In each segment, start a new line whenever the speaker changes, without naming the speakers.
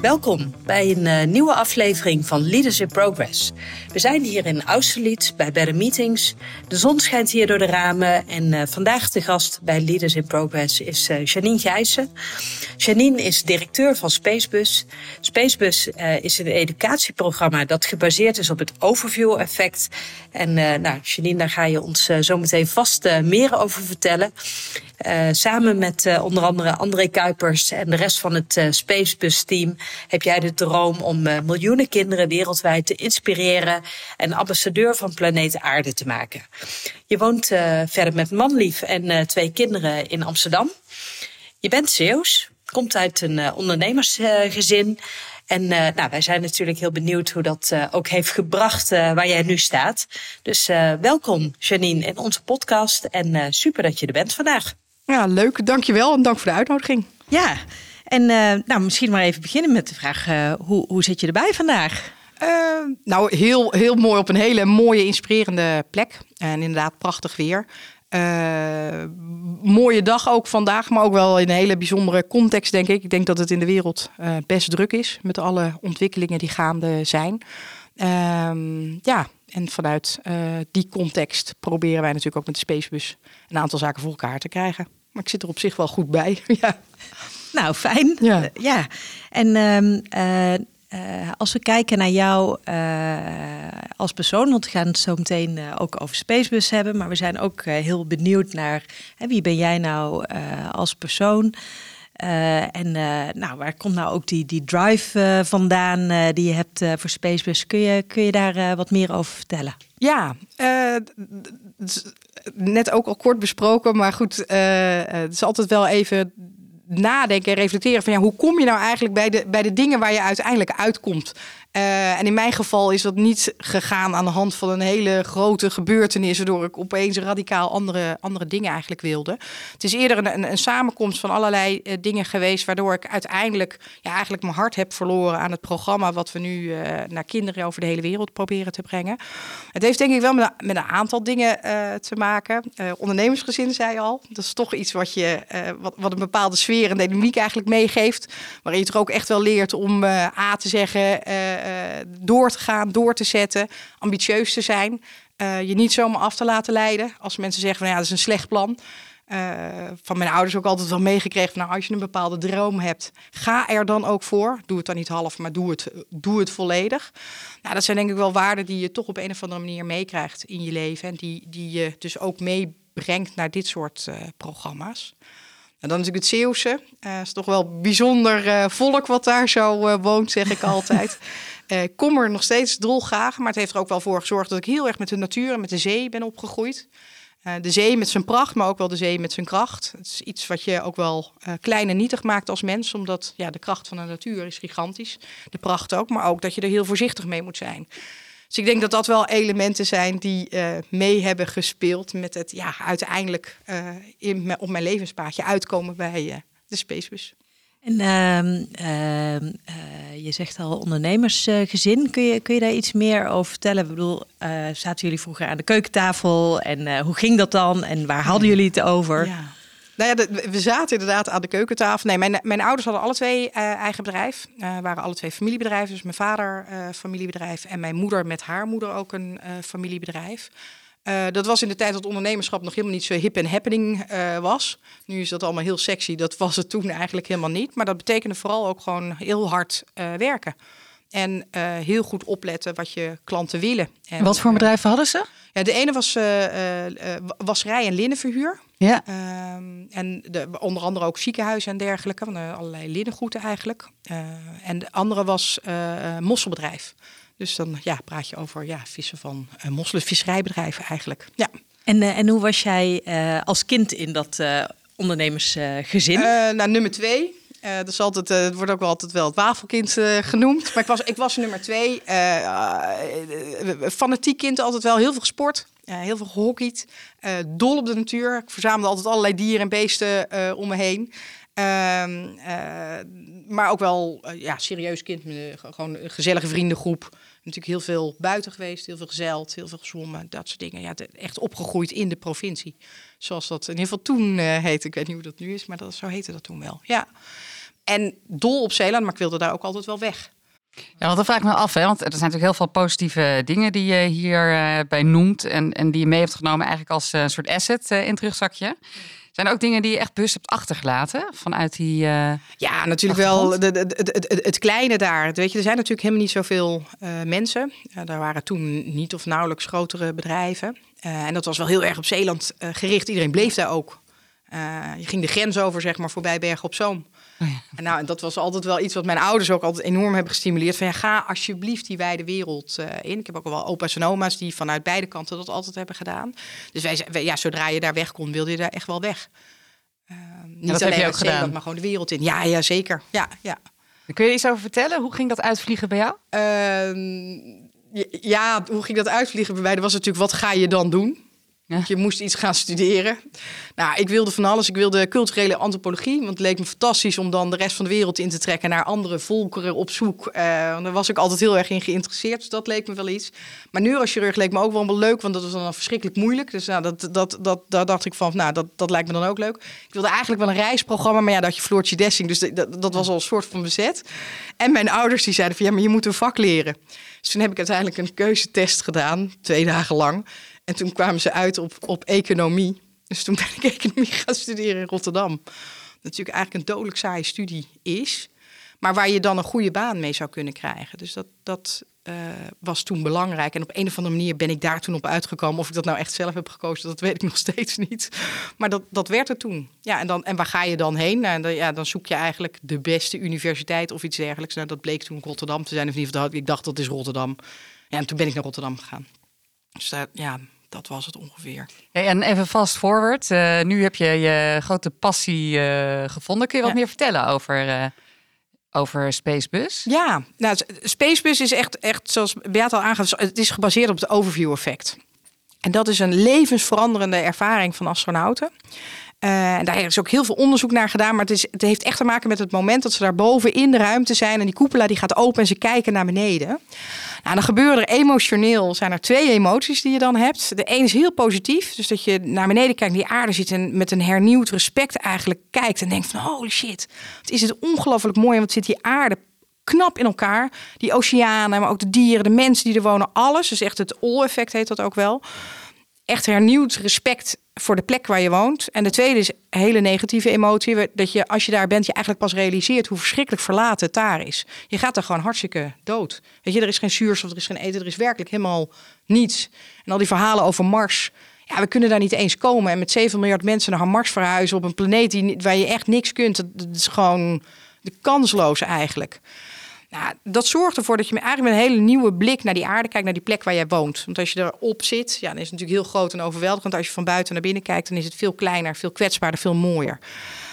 Welkom bij een eh, nieuwe aflevering van Leaders in Progress. We zijn hier in Austerlitz bij Better Meetings. De zon schijnt hier door de ramen en eh, vandaag de gast bij Leaders in Progress is eh, Janine Gijssen. Janine is directeur van Spacebus. Spacebus is een educatieprogramma dat gebaseerd is op het overview-effect. En eh, nou, Janine, daar ga je ons zo meteen vast meer over vertellen. Eh, samen met eh, onder andere André Kuipers en de rest van het eh, Spacebus-team heb jij de droom om miljoenen kinderen wereldwijd te inspireren en ambassadeur van planeet Aarde te maken. Je woont verder met manlief en twee kinderen in Amsterdam. Je bent Zeeuws, komt uit een ondernemersgezin. En nou, wij zijn natuurlijk heel benieuwd hoe dat ook heeft gebracht waar jij nu staat. Dus welkom Janine in onze podcast en super dat je er bent vandaag.
Ja, leuk. Dankjewel en dank voor de uitnodiging.
Ja, en eh, nou, misschien maar even beginnen met de vraag, eh, hoe, hoe zit je erbij vandaag?
Eh, nou, heel, heel mooi op een hele mooie, inspirerende plek. En inderdaad, prachtig weer. Mooie dag ook vandaag, maar ook wel in een hele bijzondere context, denk ik. Ik denk dat het in de wereld best druk is met alle ontwikkelingen die gaande zijn. Ehm, ja, en vanuit die context proberen wij natuurlijk ook met de Spacebus een aantal zaken voor elkaar te krijgen. Maar ik zit er op zich wel goed bij. ja.
Nou, fijn.
Ja.
Eh, ja. En ehm, eh, eh, als we kijken naar jou eh, als persoon, want we gaan het zo meteen eh, ook over Spacebus hebben, maar we zijn ook eh, heel benieuwd naar hè, wie ben jij nou eh, als persoon? Eh, en eh, nou, waar komt nou ook die, die drive eh, vandaan eh, die je hebt eh, voor Spacebus? Kun je, kun je daar eh, wat meer over vertellen?
Ja, eh, net ook al kort besproken, maar goed, eh, eh, het is altijd wel even nadenken en reflecteren van ja, hoe kom je nou eigenlijk bij de, bij de dingen waar je uiteindelijk uitkomt? Eh, en in mijn geval is dat niet gegaan aan de hand van een hele grote gebeurtenis, waardoor ik opeens radicaal andere, andere dingen eigenlijk wilde. Het is eerder een, een, een samenkomst van allerlei eh, dingen geweest, waardoor ik uiteindelijk ja, eigenlijk mijn hart heb verloren aan het programma wat we nu eh, naar kinderen over de hele wereld proberen te brengen. Het heeft denk ik wel met, een- met een aantal dingen te maken. Ondernemersgezin zei al. Dat is toch iets wat, je, wat, een bepaalde sfeer en dynamiek eigenlijk meegeeft. Waarin je toch ook echt wel leert om A te zeggen, door te gaan, door te zetten, ambitieus te zijn. eh, je niet zomaar af te laten leiden. Als mensen zeggen van ja, dat is een slecht plan. Eh, van mijn ouders ook altijd wel meegekregen. Nou, als je een bepaalde droom hebt, ga er dan ook voor. Doe het dan niet half, maar doe het, doe het volledig. Nou, dat zijn denk ik wel waarden die je toch op een of andere manier meekrijgt in je leven. En die, die je dus ook meebrengt naar dit soort eh, programma's. En dan natuurlijk het Zeeuwse. Eh is toch wel bijzonder eh, volk wat daar zo eh, woont, zeg ik altijd. Ik kom er nog steeds dolgraag, maar het heeft er ook wel voor gezorgd dat ik heel erg met de natuur en met de zee ben opgegroeid. De zee met zijn pracht, maar ook wel de zee met zijn kracht. Het is iets wat je ook wel klein en nietig maakt als mens, omdat ja, de kracht van de natuur is gigantisch. De pracht ook, maar ook dat je er heel voorzichtig mee moet zijn. Dus ik denk dat dat wel elementen zijn die eh, mee hebben gespeeld met het ja, uiteindelijk eh, in, op mijn levenspaadje uitkomen bij eh, de Spacebus.
En ehm, ehm, eh, je zegt al ondernemersgezin. kun, je, kun je daar iets meer over vertellen? Ik bedoel, zaten jullie vroeger aan de keukentafel? En hoe ging dat dan? En waar hadden jullie het over?
Ja. Nou ja, de- we zaten inderdaad aan de keukentafel. Nee, mijn, mijn ouders hadden alle twee eh, eigen bedrijf. Eh waren alle twee familiebedrijven. Dus mijn vader eh, familiebedrijf en mijn moeder met haar moeder ook een familiebedrijf. Dat was in de tijd dat ondernemerschap nog helemaal niet zo hip en happening was. Nu is dat allemaal heel sexy. Dat was het toen eigenlijk helemaal niet. Maar dat betekende vooral ook gewoon heel hard werken. En heel goed opletten wat je klanten willen. En,
Wat voor bedrijven hadden ze?
ja, de ene was eh, wasserij en linnenverhuur. Ja. Um, en de, onder andere ook ziekenhuizen en dergelijke, van uh, allerlei linnengoeden eigenlijk. Uh, en de andere was uh, mosselbedrijf. Dus dan ja, praat je over ja, vissen van uh, mosselen, visserijbedrijven eigenlijk. Ja.
En, en hoe was jij als kind in dat ondernemersgezin?
nou, nummer twee. Uh, altijd, uh, het wordt ook wel altijd wel het wafelkind uh, genoemd. Maar ik was, ik was nummer twee. fanatiek kind, altijd wel heel veel gesport. heel veel gehockeyd. dol op de natuur. Ik verzamelde altijd allerlei dieren en beesten om me heen. Ehm, maar ook wel ja, serieus kind. gewoon een gezellige vriendengroep. Natuurlijk heel veel buiten geweest. Heel veel gezeild. Heel veel gezwommen. Dat soort dingen. Ja, echt opgegroeid in de provincie. Zoals dat in ieder geval toen heette. Ik weet niet hoe dat nu is. Maar dat, zo heette dat toen wel. Ja. En dol op Zeeland, maar ik wilde daar ook altijd wel weg.
Ja, want dan vraag ik me af, hè? want er zijn natuurlijk heel veel positieve dingen die je hierbij bij noemt en, en die je mee hebt genomen eigenlijk als een soort asset in het rugzakje. Zijn er ook dingen die je echt bewust hebt achtergelaten vanuit die. Uh,
ja, natuurlijk wel. De, de, het, het, kleine daar. Weet je, er zijn natuurlijk helemaal niet zoveel uh, mensen. Uh, daar waren toen niet of nauwelijks grotere bedrijven. en dat was wel heel erg op Zeeland gericht. Iedereen bleef daar ook. Je ging de grens over, zeg maar, voorbij Bergen op Zoom. Oh ja. En nou, dat was altijd wel iets wat mijn ouders ook altijd enorm hebben gestimuleerd. Van ja, ga alsjeblieft die wijde wereld uh, in. Ik heb ook wel opa's en oma's die vanuit beide kanten dat altijd hebben gedaan. Dus wij, ja, zodra je daar weg kon, wilde je daar echt wel weg.
Uh, niet dat heb je ook gedaan.
maar gewoon de wereld in. Ja, ja zeker. Ja, ja.
Kun je iets over vertellen? Hoe ging dat uitvliegen bij jou?
Uh, ja, hoe ging dat uitvliegen bij mij? Dat was natuurlijk, wat ga je dan doen? Je moest iets gaan studeren. Nou, ik wilde van alles. Ik wilde culturele antropologie, want het leek me fantastisch om dan de rest van de wereld in te trekken naar andere volkeren op zoek. Uh, daar was ik altijd heel erg in geïnteresseerd, dus dat leek me wel iets. Maar neurochirurg leek me ook wel, leuk, want dat was dan verschrikkelijk moeilijk. Dus nou, dat, dat, dat, daar dacht ik van, nou, dat, dat lijkt me dan ook leuk. Ik wilde eigenlijk wel een reisprogramma, maar ja, dat je Floortje Dessing, dus dat, dat was al een soort van bezet. En mijn ouders die zeiden van, ja, maar je moet een vak leren. Dus toen heb ik uiteindelijk een keuzetest gedaan, twee dagen lang. En toen kwamen ze uit op, op economie. Dus toen ben ik economie gaan studeren in Rotterdam. Natuurlijk eigenlijk een dodelijk saaie studie is. Maar waar je dan een goede baan mee zou kunnen krijgen. Dus dat, dat uh, was toen belangrijk. En op een of andere manier ben ik daar toen op uitgekomen. Of ik dat nou echt zelf heb gekozen, dat weet ik nog steeds niet. Maar dat, dat werd er toen. Ja, en, dan, en waar ga je dan heen? Nou, dan, ja, dan zoek je eigenlijk de beste universiteit of iets dergelijks. Nou, dat bleek toen Rotterdam te zijn. Of geval, ik dacht dat is Rotterdam. Ja, en toen ben ik naar Rotterdam gegaan. Dus ja, dat was het ongeveer.
en even fast forward. Uh, nu heb je je grote passie uh, gevonden. Kun je wat meer vertellen over, uh, over Spacebus?
Ja, nou, Spacebus is echt, echt zoals Beat al aangaf, het is gebaseerd op het overview effect. En dat is een levensveranderende ervaring van astronauten. Uh, en daar is ook heel veel onderzoek naar gedaan. Maar het, is, het heeft echt te maken met het moment dat ze daar boven in de ruimte zijn. En die cupola die gaat open en ze kijken naar beneden. Nou, dan gebeuren er emotioneel, zijn er twee emoties die je dan hebt. De een is heel positief, dus dat je naar beneden kijkt, die aarde ziet en met een hernieuwd respect eigenlijk kijkt en denkt van holy shit, wat is het ongelooflijk mooi, want zit die aarde knap in elkaar. Die oceanen, maar ook de dieren, de mensen die er wonen, alles. Dus echt het all-effect heet dat ook wel. Echt hernieuwd respect voor de plek waar je woont. En de tweede is een hele negatieve emotie. Dat je als je daar bent, je eigenlijk pas realiseert hoe verschrikkelijk verlaten het daar is. Je gaat er gewoon hartstikke dood. Weet je, er is geen zuurstof, er is geen eten, er is werkelijk helemaal niets. En al die verhalen over Mars. Ja, we kunnen daar niet eens komen. En met 7 miljard mensen naar Mars verhuizen op een planeet die, waar je echt niks kunt. Dat is gewoon de kansloos eigenlijk. Nou, dat zorgt ervoor dat je eigenlijk met een hele nieuwe blik naar die aarde kijkt, naar die plek waar jij woont. Want als je erop zit, ja, dan is het natuurlijk heel groot en overweldigend. Als je van buiten naar binnen kijkt, dan is het veel kleiner, veel kwetsbaarder, veel mooier.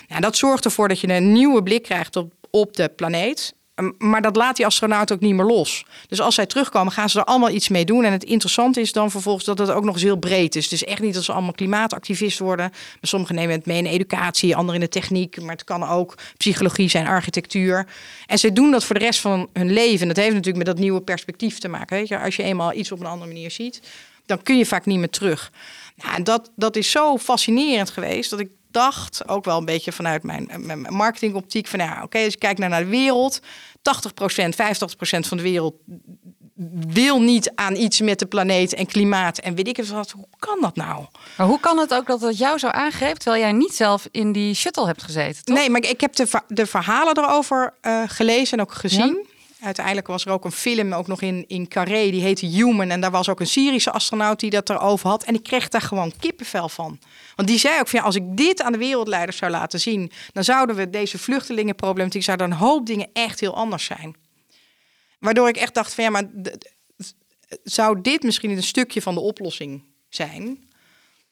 Nou, dat zorgt ervoor dat je een nieuwe blik krijgt op, op de planeet. Ehm, maar dat laat die astronaut ook niet meer los. Dus als zij terugkomen, gaan ze er allemaal iets mee doen. En het interessante is dan vervolgens dat het ook nog eens heel breed is. Dus echt niet dat ze allemaal klimaatactivist worden. Sommigen nemen het mee in educatie, anderen in de techniek. Maar het kan ook psychologie zijn, architectuur. En ze doen dat voor de rest van hun leven. En dat heeft natuurlijk met dat nieuwe perspectief te maken. Weet je? Als je eenmaal iets op een andere manier ziet, dan kun je vaak niet meer terug. Nou, en dat, dat is zo fascinerend geweest dat ik dacht, ook wel een beetje vanuit mijn, mijn marketingoptiek, van ja, oké, als je kijkt naar, naar de wereld, 80%, 85% van de wereld wil niet aan iets met de planeet en klimaat en weet ik het wat. Hoe kan dat nou?
Maar hoe kan het ook dat het jou zo aangreep, terwijl jij niet zelf in die shuttle hebt gezeten? Toch?
Nee, maar ik heb de, de verhalen erover uh, gelezen en ook gezien. Uiteindelijk was er ook een film, ook nog in, in Carré, die heette Human. En daar was ook een Syrische astronaut die dat erover had. En ik kreeg daar gewoon kippenvel van. Want die zei ook van als ik dit aan de wereldleiders zou laten zien, dan zouden we deze vluchtelingenproblematiek, zouden een hoop dingen echt heel anders zijn. Waardoor ik echt dacht van ja, maar zou dit misschien een stukje van de oplossing zijn?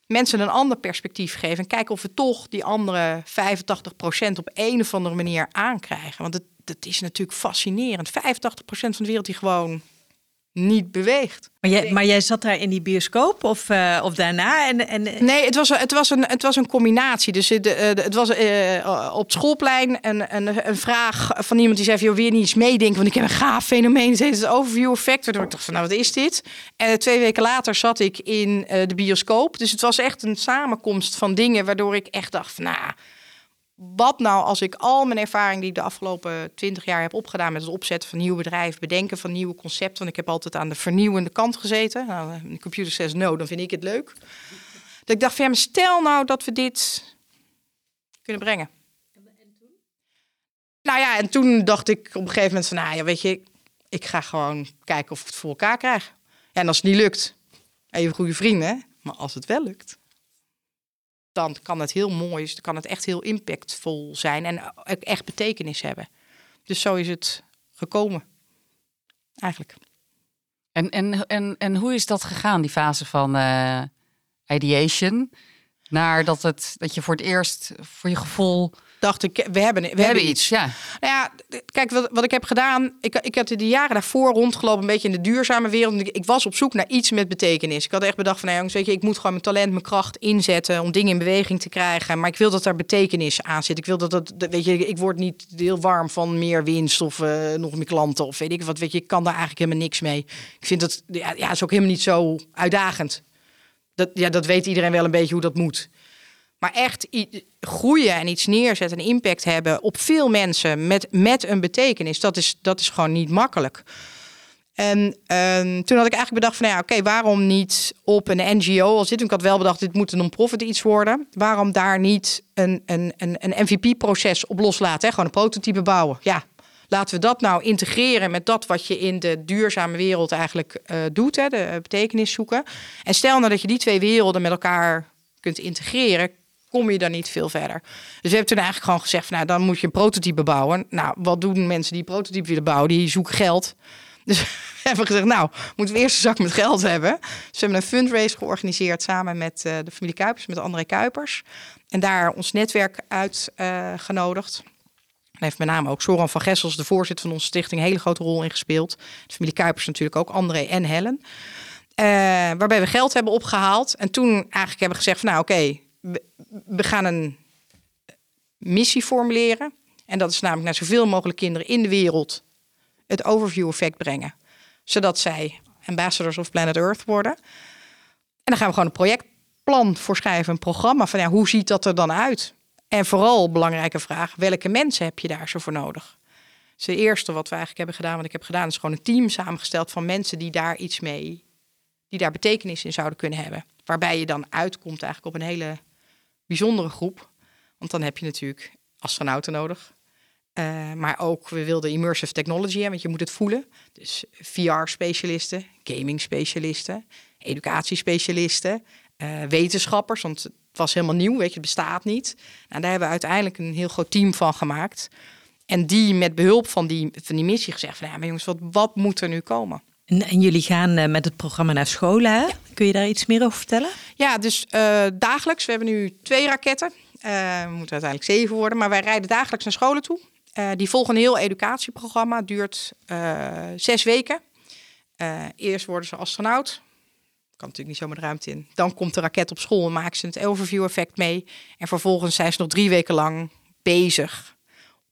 Mensen een ander perspectief geven en kijken of we toch die andere 85% op een of andere manier aankrijgen. Want het, dat is natuurlijk fascinerend. 85% van de wereld die gewoon niet beweegt.
Maar jij, maar jij zat daar in die bioscoop of, uh, of daarna? En, en...
Nee, het was, het, was een, het was een combinatie. Dus het, het was uh, op het schoolplein een, een, een vraag van iemand die zei: Joh, weer niet eens meedenken, want ik heb een gaaf fenomeen. Het heet het overview effect. Waardoor ik dacht: van, Nou, wat is dit? En twee weken later zat ik in de bioscoop. Dus het was echt een samenkomst van dingen waardoor ik echt dacht: van, Nou wat nou als ik al mijn ervaring die ik de afgelopen twintig jaar heb opgedaan met het opzetten van nieuwe bedrijven, bedenken van nieuwe concepten, want ik heb altijd aan de vernieuwende kant gezeten. Nou, de computer says no, dan vind ik het leuk. Dat ik dacht van ja, stel nou dat we dit kunnen brengen. En toen? Nou ja, en toen dacht ik op een gegeven moment van, nou ja, weet je, ik ga gewoon kijken of ik het voor elkaar krijg. Ja, en als het niet lukt, even goede vrienden, maar als het wel lukt, dan kan het heel mooi, dan kan het echt heel impactvol zijn en echt betekenis hebben. Dus zo is het gekomen, eigenlijk.
En, en, en, en hoe is dat gegaan, die fase van uh, ideation? Naar dat, het, dat je voor het eerst voor je gevoel
dacht ik, we hebben, we, hebben iets.
Ja.
Nou ja, kijk, wat, wat ik heb gedaan, ik, ik heb de jaren daarvoor rondgelopen, een beetje in de duurzame wereld. Ik, ik was op zoek naar iets met betekenis. Ik had echt bedacht van, nou jongens, weet je, ik moet gewoon mijn talent, mijn kracht inzetten om dingen in beweging te krijgen. Maar ik wil dat er betekenis aan zit. Ik wil dat dat, weet je, ik word niet heel warm van meer winst of uh, nog meer klanten of weet ik wat. Weet je, ik kan daar eigenlijk helemaal niks mee. Ik vind dat, ja, ja is ook helemaal niet zo uitdagend. Dat, ja, dat weet iedereen wel een beetje hoe dat moet. Maar echt groeien en iets neerzetten en impact hebben op veel mensen met, met een betekenis, dat is, dat is gewoon niet makkelijk. En ehm, toen had ik eigenlijk bedacht van, ja, oké, waarom niet op een NGO als dit? Ik had wel bedacht, dit moet een non-profit iets worden. Waarom daar niet een, een, een, een MVP-proces op loslaten? Hè? Gewoon een prototype bouwen. Ja, laten we dat nou integreren met dat wat je in de duurzame wereld eigenlijk uh, doet, hè? de betekenis zoeken. En stel nou dat je die twee werelden met elkaar kunt integreren, kom je dan niet veel verder. Dus we hebben toen eigenlijk gewoon gezegd, nou, dan moet je een prototype bouwen. Nou, wat doen mensen die prototype willen bouwen? Die zoeken geld. Dus we hebben gezegd, nou, moeten we eerst een zak met geld hebben. Dus we hebben een fundraise georganiseerd samen met uh, de familie Kuipers, met André Kuipers. En daar ons netwerk uitgenodigd. Uh, heeft met name ook Soran van Gessels, de voorzitter van onze stichting, een hele grote rol in gespeeld. De familie Kuipers natuurlijk ook, André en Helen. Uh, waarbij we geld hebben opgehaald. En toen eigenlijk hebben gezegd van nou oké, we, gaan een missie formuleren. En dat is namelijk naar zoveel mogelijk kinderen in de wereld het overview effect brengen. Zodat zij ambassadors of Planet Earth worden. En dan gaan we gewoon een projectplan voor schrijven, een programma van hoe ziet dat er dan uit? En vooral belangrijke vraag, welke mensen heb je daar zo voor nodig? Dus de eerste wat we eigenlijk hebben gedaan, wat ik heb gedaan, is gewoon een team samengesteld van mensen die daar iets mee, die daar betekenis in zouden kunnen hebben. Waarbij je dan uitkomt eigenlijk op een hele bijzondere groep. Want dan heb je natuurlijk astronauten nodig. Uh, maar ook, we wilden immersive technology hebben, want je moet het voelen. Dus VR-specialisten, gaming-specialisten, educatiespecialisten, uh, wetenschappers, want het was helemaal nieuw, weet je, het bestaat niet. Nou, daar hebben we uiteindelijk een heel groot team van gemaakt. En die met behulp van die, van die missie gezegd van, ja, maar jongens, wat, wat moet er nu komen?
En, en jullie gaan uh, met het programma naar scholen? Kun je daar iets meer over vertellen?
Ja, dus uh, dagelijks. We hebben nu twee raketten. Uh, we moeten uiteindelijk zeven worden. Maar wij rijden dagelijks naar scholen toe. die volgen een heel educatieprogramma. Duurt zes weken. eerst worden ze astronaut. Kan natuurlijk niet zomaar de ruimte in. Dan komt de raket op school en maken ze het overview effect mee. En vervolgens zijn ze nog drie weken lang bezig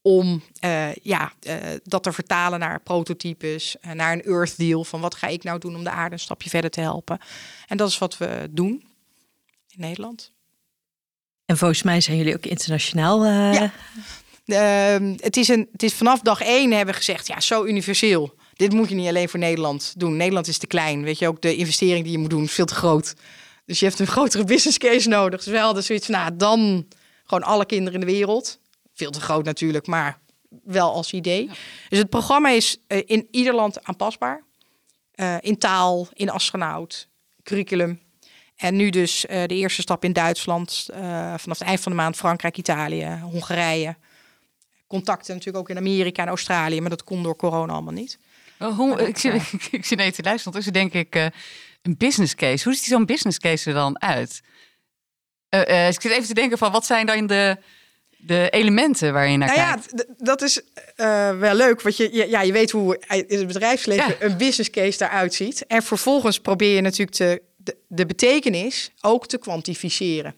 om uh, ja, uh, dat te vertalen naar prototypes, uh, naar een Earth Deal. Van wat ga ik nou doen om de aarde een stapje verder te helpen. En dat is wat we doen in Nederland.
En volgens mij zijn jullie ook internationaal.
Ja. Ehm, het, is een, het is vanaf dag één hebben we gezegd, ja, zo universeel. Dit moet je niet alleen voor Nederland doen. Nederland is te klein. Weet je, ook de investering die je moet doen is veel te groot. Dus je hebt een grotere business case nodig. Dus we hadden zoiets van, nou, dan gewoon alle kinderen in de wereld veel te groot natuurlijk, maar wel als idee. Dus het programma is eh, in ieder land aanpasbaar. Eh, in taal, in astronaut, curriculum. En nu dus eh, de eerste stap in Duitsland. vanaf het eind van de maand Frankrijk, Italië, Hongarije. Contacten natuurlijk ook in Amerika en Australië. Maar dat kon door corona allemaal niet.
Oh, ik, zie,
eh,
ik naar je te luisteren. Ondertussen denk ik, een business case. Hoe ziet zo'n business case er dan uit? Ik zit even te denken van, wat zijn dan de, de elementen waar je naar
Nou ja,
kijkt?
d- dat is eh, wel leuk. Want je, je- ja, je weet hoe in het bedrijfsleven
Ja.
een business case daaruit ziet. En vervolgens probeer je natuurlijk te, de, de betekenis ook te kwantificeren.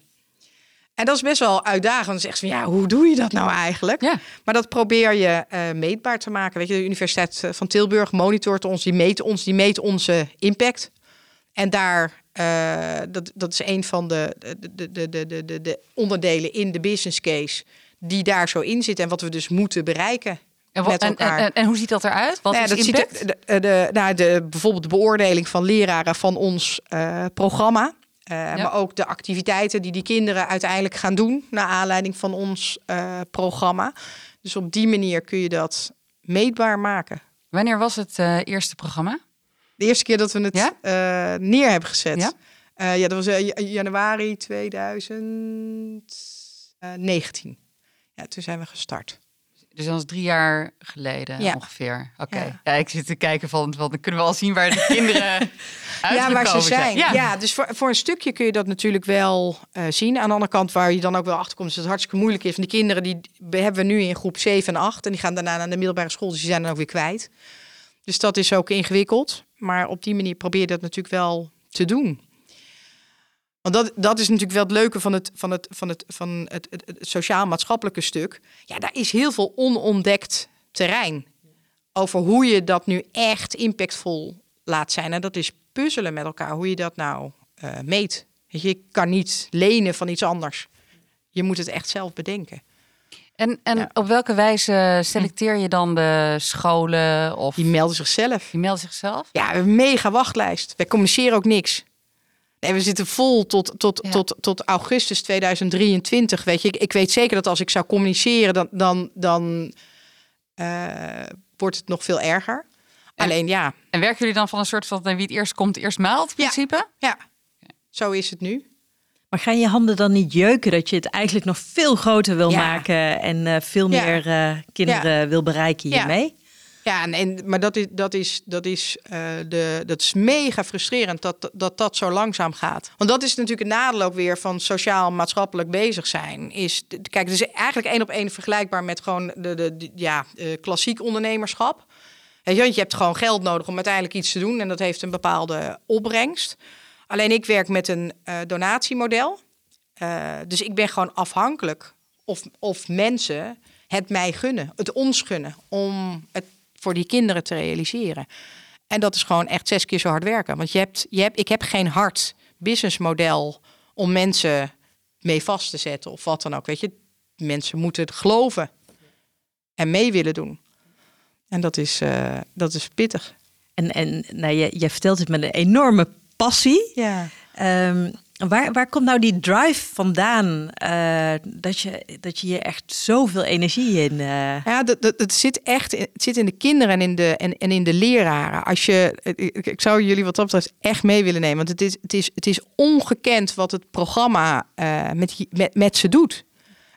En dat is best wel uitdagend. Dan zegt ze van ja, hoe doe je dat nou eigenlijk?
Ja.
Maar dat probeer je eh, meetbaar te maken. Weet je, de Universiteit eh, van Tilburg monitort ons, die meet ons, die meet onze impact. En daar, eh, dat, dat is een van de, de, de, de, de, de, de onderdelen in de business case die daar zo in zit en wat we dus moeten bereiken
En, wat-
met
en,
elkaar.
en, hoe ziet dat eruit? Wat
Nou
is
dat
impact?
ziet de, de, nou, de, bijvoorbeeld de beoordeling van leraren van ons eh, programma. Eh, Maar ook de activiteiten die die kinderen uiteindelijk gaan doen naar aanleiding van ons eh, programma. Dus op die manier kun je dat meetbaar maken.
Wanneer was het eh, eerste programma?
De eerste keer dat we het
Ja?
eh, neer hebben gezet.
Ja?
Eh, ja, dat was eh, januari 2019. Ja, toen zijn we gestart.
Dus dat is drie jaar geleden
Ja.
ongeveer. Oké.
Ja.
Ja. ik zit te kijken van, want dan kunnen we al zien waar de kinderen
Ja, waar ze zijn. Ja.
Ja.
dus voor, voor een stukje kun je dat natuurlijk wel eh, zien. Aan de andere kant, waar je dan ook wel achter komt, is dat het hartstikke moeilijk is. Want die kinderen die hebben we nu in groep 7 en 8. En die gaan daarna naar de middelbare school, dus die zijn dan ook weer kwijt. Dus dat is ook ingewikkeld. Maar op die manier probeer je dat natuurlijk wel te doen. Want dat, dat is natuurlijk wel het leuke van het, van het, van het, van het, het, sociaal-maatschappelijke stuk. Ja, daar is heel veel onontdekt terrein. Over hoe je dat nu echt impactvol laat zijn. En dat is puzzelen met elkaar, hoe je dat nou eh, meet. Je kan niet lenen van iets anders. Je moet het echt zelf bedenken.
En, en
Ja.
op welke wijze selecteer je dan de scholen of
Die melden zichzelf.
die melden zichzelf?
Ja, we hebben een mega wachtlijst. Wij communiceren ook niks. Nee, we zitten vol tot, tot,
Ja.
tot, tot augustus 2023. Weet je, ik, ik weet zeker dat als ik zou communiceren, dan, dan, dan eh, wordt het nog veel erger. Alleen ja,
En werken jullie dan van een soort van eh, wie het eerst komt, eerst maalt
Ja.
principe?
ja, zo is het nu.
Maar gaan je handen dan niet jeuken dat je het eigenlijk nog veel groter wil
Ja.
maken en eh, veel
Ja.
meer eh, kinderen wil bereiken hiermee?
Ja, en, en, maar dat is, dat is, dat is, eh, de, dat is mega frustrerend dat, dat dat zo langzaam gaat. Want dat is natuurlijk het nadeel ook weer van sociaal-maatschappelijk bezig zijn. Is, kijk, het is eigenlijk één op één vergelijkbaar met gewoon de, de, de- ja, klassiek ondernemerschap. Je hebt gewoon geld nodig om uiteindelijk iets te doen en dat heeft een bepaalde opbrengst. Alleen ik werk met een eh, donatiemodel. Eh, dus ik ben gewoon afhankelijk of, of mensen het mij gunnen, het ons gunnen, om het voor die kinderen te realiseren. En dat is gewoon echt zes keer zo hard werken. Want je hebt, je ik heb geen hard businessmodel om mensen mee vast te zetten of wat dan ook. Weet je, mensen moeten het geloven en mee willen doen. En dat is, eh, dat is pittig.
En, en nou, je, je vertelt het met een enorme passie.
Ja.
Ehm, waar, waar komt nou die drive vandaan? eh, dat, je, dat je hier echt zoveel energie in. eh,
Ja, dat, dat, het zit echt in, het zit in de kinderen en in de, en, en in de leraren. Als je, ik, ik zou jullie wat dat betreft echt mee willen nemen. Want het is, het is, het is ongekend wat het programma eh, met, met, met ze doet.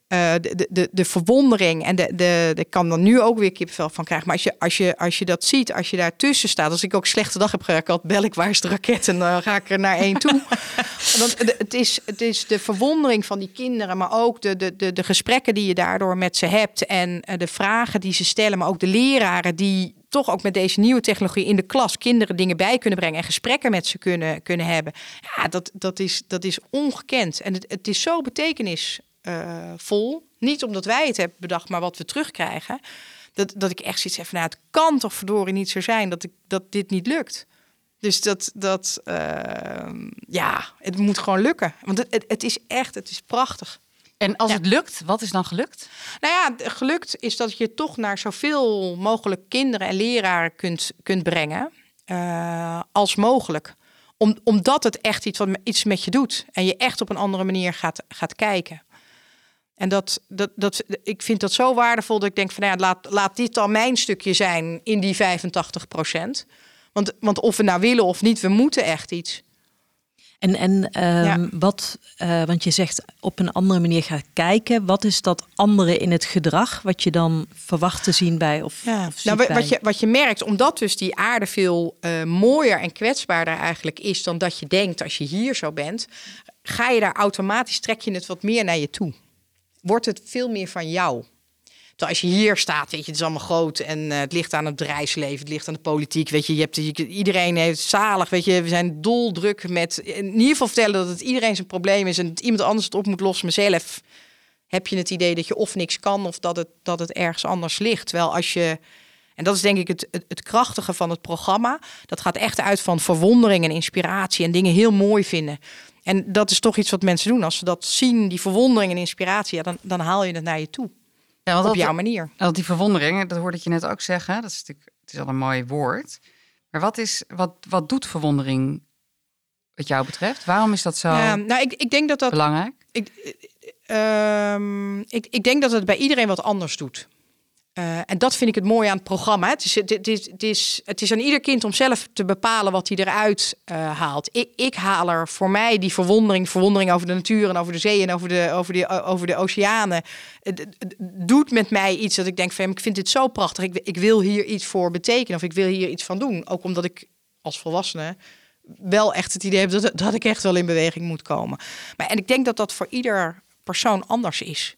Eh, de, de, de, de verwondering en de, de, de ik kan er nu ook weer kippenvel van krijgen. Maar als je, als, je, als je dat ziet, als je daartussen staat, als ik ook slechte dag heb gehad, bel ik waar is de raket en dan ga ik er naar één toe. Want de- het is, het is de verwondering van die kinderen, maar ook de, de, de, de gesprekken die je daardoor met ze hebt en eh, de vragen die ze stellen, maar ook de leraren die toch ook met deze nieuwe technologie in de klas kinderen dingen bij kunnen brengen en gesprekken met ze kunnen, kunnen hebben. Ja, dat, dat, is, dat is ongekend. En het, het is zo betekenisvol. Niet omdat wij het hebben bedacht, maar wat we terugkrijgen. Dat, dat ik echt zoiets heb van, nou, het kan toch verdorie niet zo zijn dat, ik, dat dit niet lukt. Dus dat, dat eh, ja, het moet gewoon lukken. Want het, het, is echt, het is prachtig.
En als
Ja.
het lukt, wat is dan gelukt?
Nou ja, gelukt is dat je toch naar zoveel mogelijk kinderen en leraren kunt, kunt brengen eh, als mogelijk. Om, omdat het echt iets, wat, iets met je doet en je echt op een andere manier gaat, gaat kijken. En dat, dat, dat, ik vind dat zo waardevol dat ik denk van nou ja, laat, laat dit dan mijn stukje zijn in die 85 procent. Want, want of we nou willen of niet, we moeten echt iets.
En, en ehm, wat, uh, want je zegt op een andere manier gaat kijken. Wat is dat andere in het gedrag wat je dan verwacht te zien bij? Of,
ja.
of
nou,
bij?
wat, je, wat je merkt, omdat dus die aarde veel uh, mooier en kwetsbaarder eigenlijk is dan dat je denkt als je hier zo bent, ga je daar automatisch, trek je het wat meer naar je toe. Wordt het veel meer van jou. Terwijl als je hier staat, weet je, het is allemaal groot en uh, het ligt aan het bedrijfsleven, het ligt aan de politiek, weet je, je hebt iedereen heeft zalig, weet je, we zijn doldruk met in ieder geval vertellen dat het iedereen zijn probleem is en dat iemand anders het op moet lossen. Mezelf heb je het idee dat je of niks kan of dat het, dat het ergens anders ligt. Terwijl als je en dat is denk ik het, het, krachtige van het programma. Dat gaat echt uit van verwondering en inspiratie en dingen heel mooi vinden. En dat is toch iets wat mensen doen. Als ze dat zien, die verwondering en inspiratie, ja, dan, dan haal je het naar je toe. Ja, want op jouw manier.
Want die verwondering, dat hoorde ik je net ook zeggen. Dat is natuurlijk, het is al een mooi woord. Maar wat, is, wat, wat doet verwondering wat jou betreft? Waarom is dat zo ja,
nou, ik, ik denk dat dat,
belangrijk?
Ik, uh, ik, ik denk dat het bij iedereen wat anders doet. Uh, en dat vind ik het mooie aan het programma. Het is, is, het, is, het is aan ieder kind om zelf te bepalen wat hij eruit uh, haalt. Ik, ik, haal er voor mij die verwondering, verwondering over de natuur en over de zee en over de, over de, over de oceanen. Het, het, doet met mij iets dat ik denk van ik vind dit zo prachtig. Ik, ik wil hier iets voor betekenen of ik wil hier iets van doen. Ook omdat ik als volwassene wel echt het idee heb dat, dat ik echt wel in beweging moet komen. Maar, en ik denk dat dat voor ieder persoon anders is.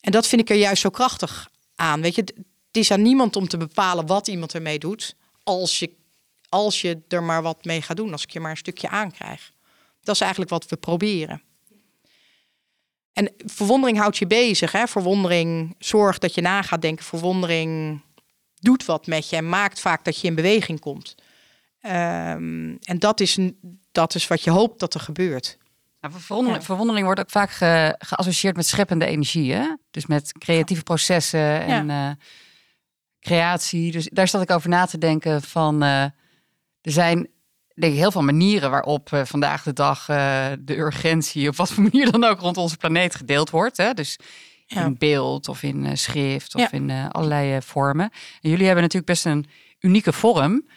En dat vind ik er juist zo krachtig aan. Weet je, het is aan niemand om te bepalen wat iemand ermee doet. Als je, als je er maar wat mee gaat doen, als ik je maar een stukje aankrijg. Dat is eigenlijk wat we proberen. En verwondering houdt je bezig. Hè? Verwondering zorgt dat je na gaat denken. Verwondering doet wat met je en maakt vaak dat je in beweging komt. Um, en dat is, dat is wat je hoopt dat er gebeurt.
Nou, verwondering, ja. verwondering, wordt ook vaak ge, geassocieerd met scheppende energie. Hè? Dus met creatieve processen en ja. uh, creatie. Dus daar zat ik over na te denken van... Uh, er zijn denk ik heel veel manieren waarop uh, vandaag de dag de urgentie... op wat voor manier dan ook rond onze planeet gedeeld wordt. Hè? Dus ja. in beeld of in schrift of in allerlei vormen. En jullie hebben natuurlijk best een unieke vorm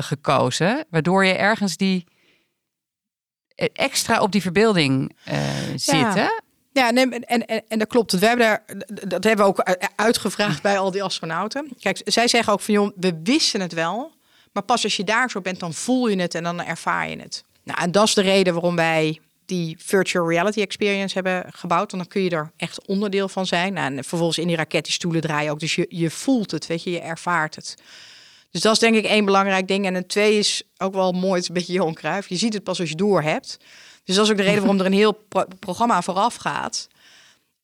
gekozen... waardoor je ergens die extra op die verbeelding uh, zitten.
Ja, nee, en, en, en dat klopt. We hebben daar, dat hebben we ook uitgevraagd bij al die astronauten. Kijk, zij zeggen ook van, joh, we wisten het wel. Maar pas als je daar zo bent, dan voel je het en dan ervaar je het. Nou, en dat is de reden waarom wij die virtual reality experience hebben gebouwd. Dan kun je er echt onderdeel van zijn. Nou, en vervolgens in die raket die stoelen draaien ook. Dus je, je voelt het, weet je, je ervaart het. Dus dat is denk ik één belangrijk ding. En een twee is ook wel mooi, het een beetje Johan. Je ziet het pas als je door hebt. Dus dat is ook de reden waarom er een heel pro programma vooraf gaat.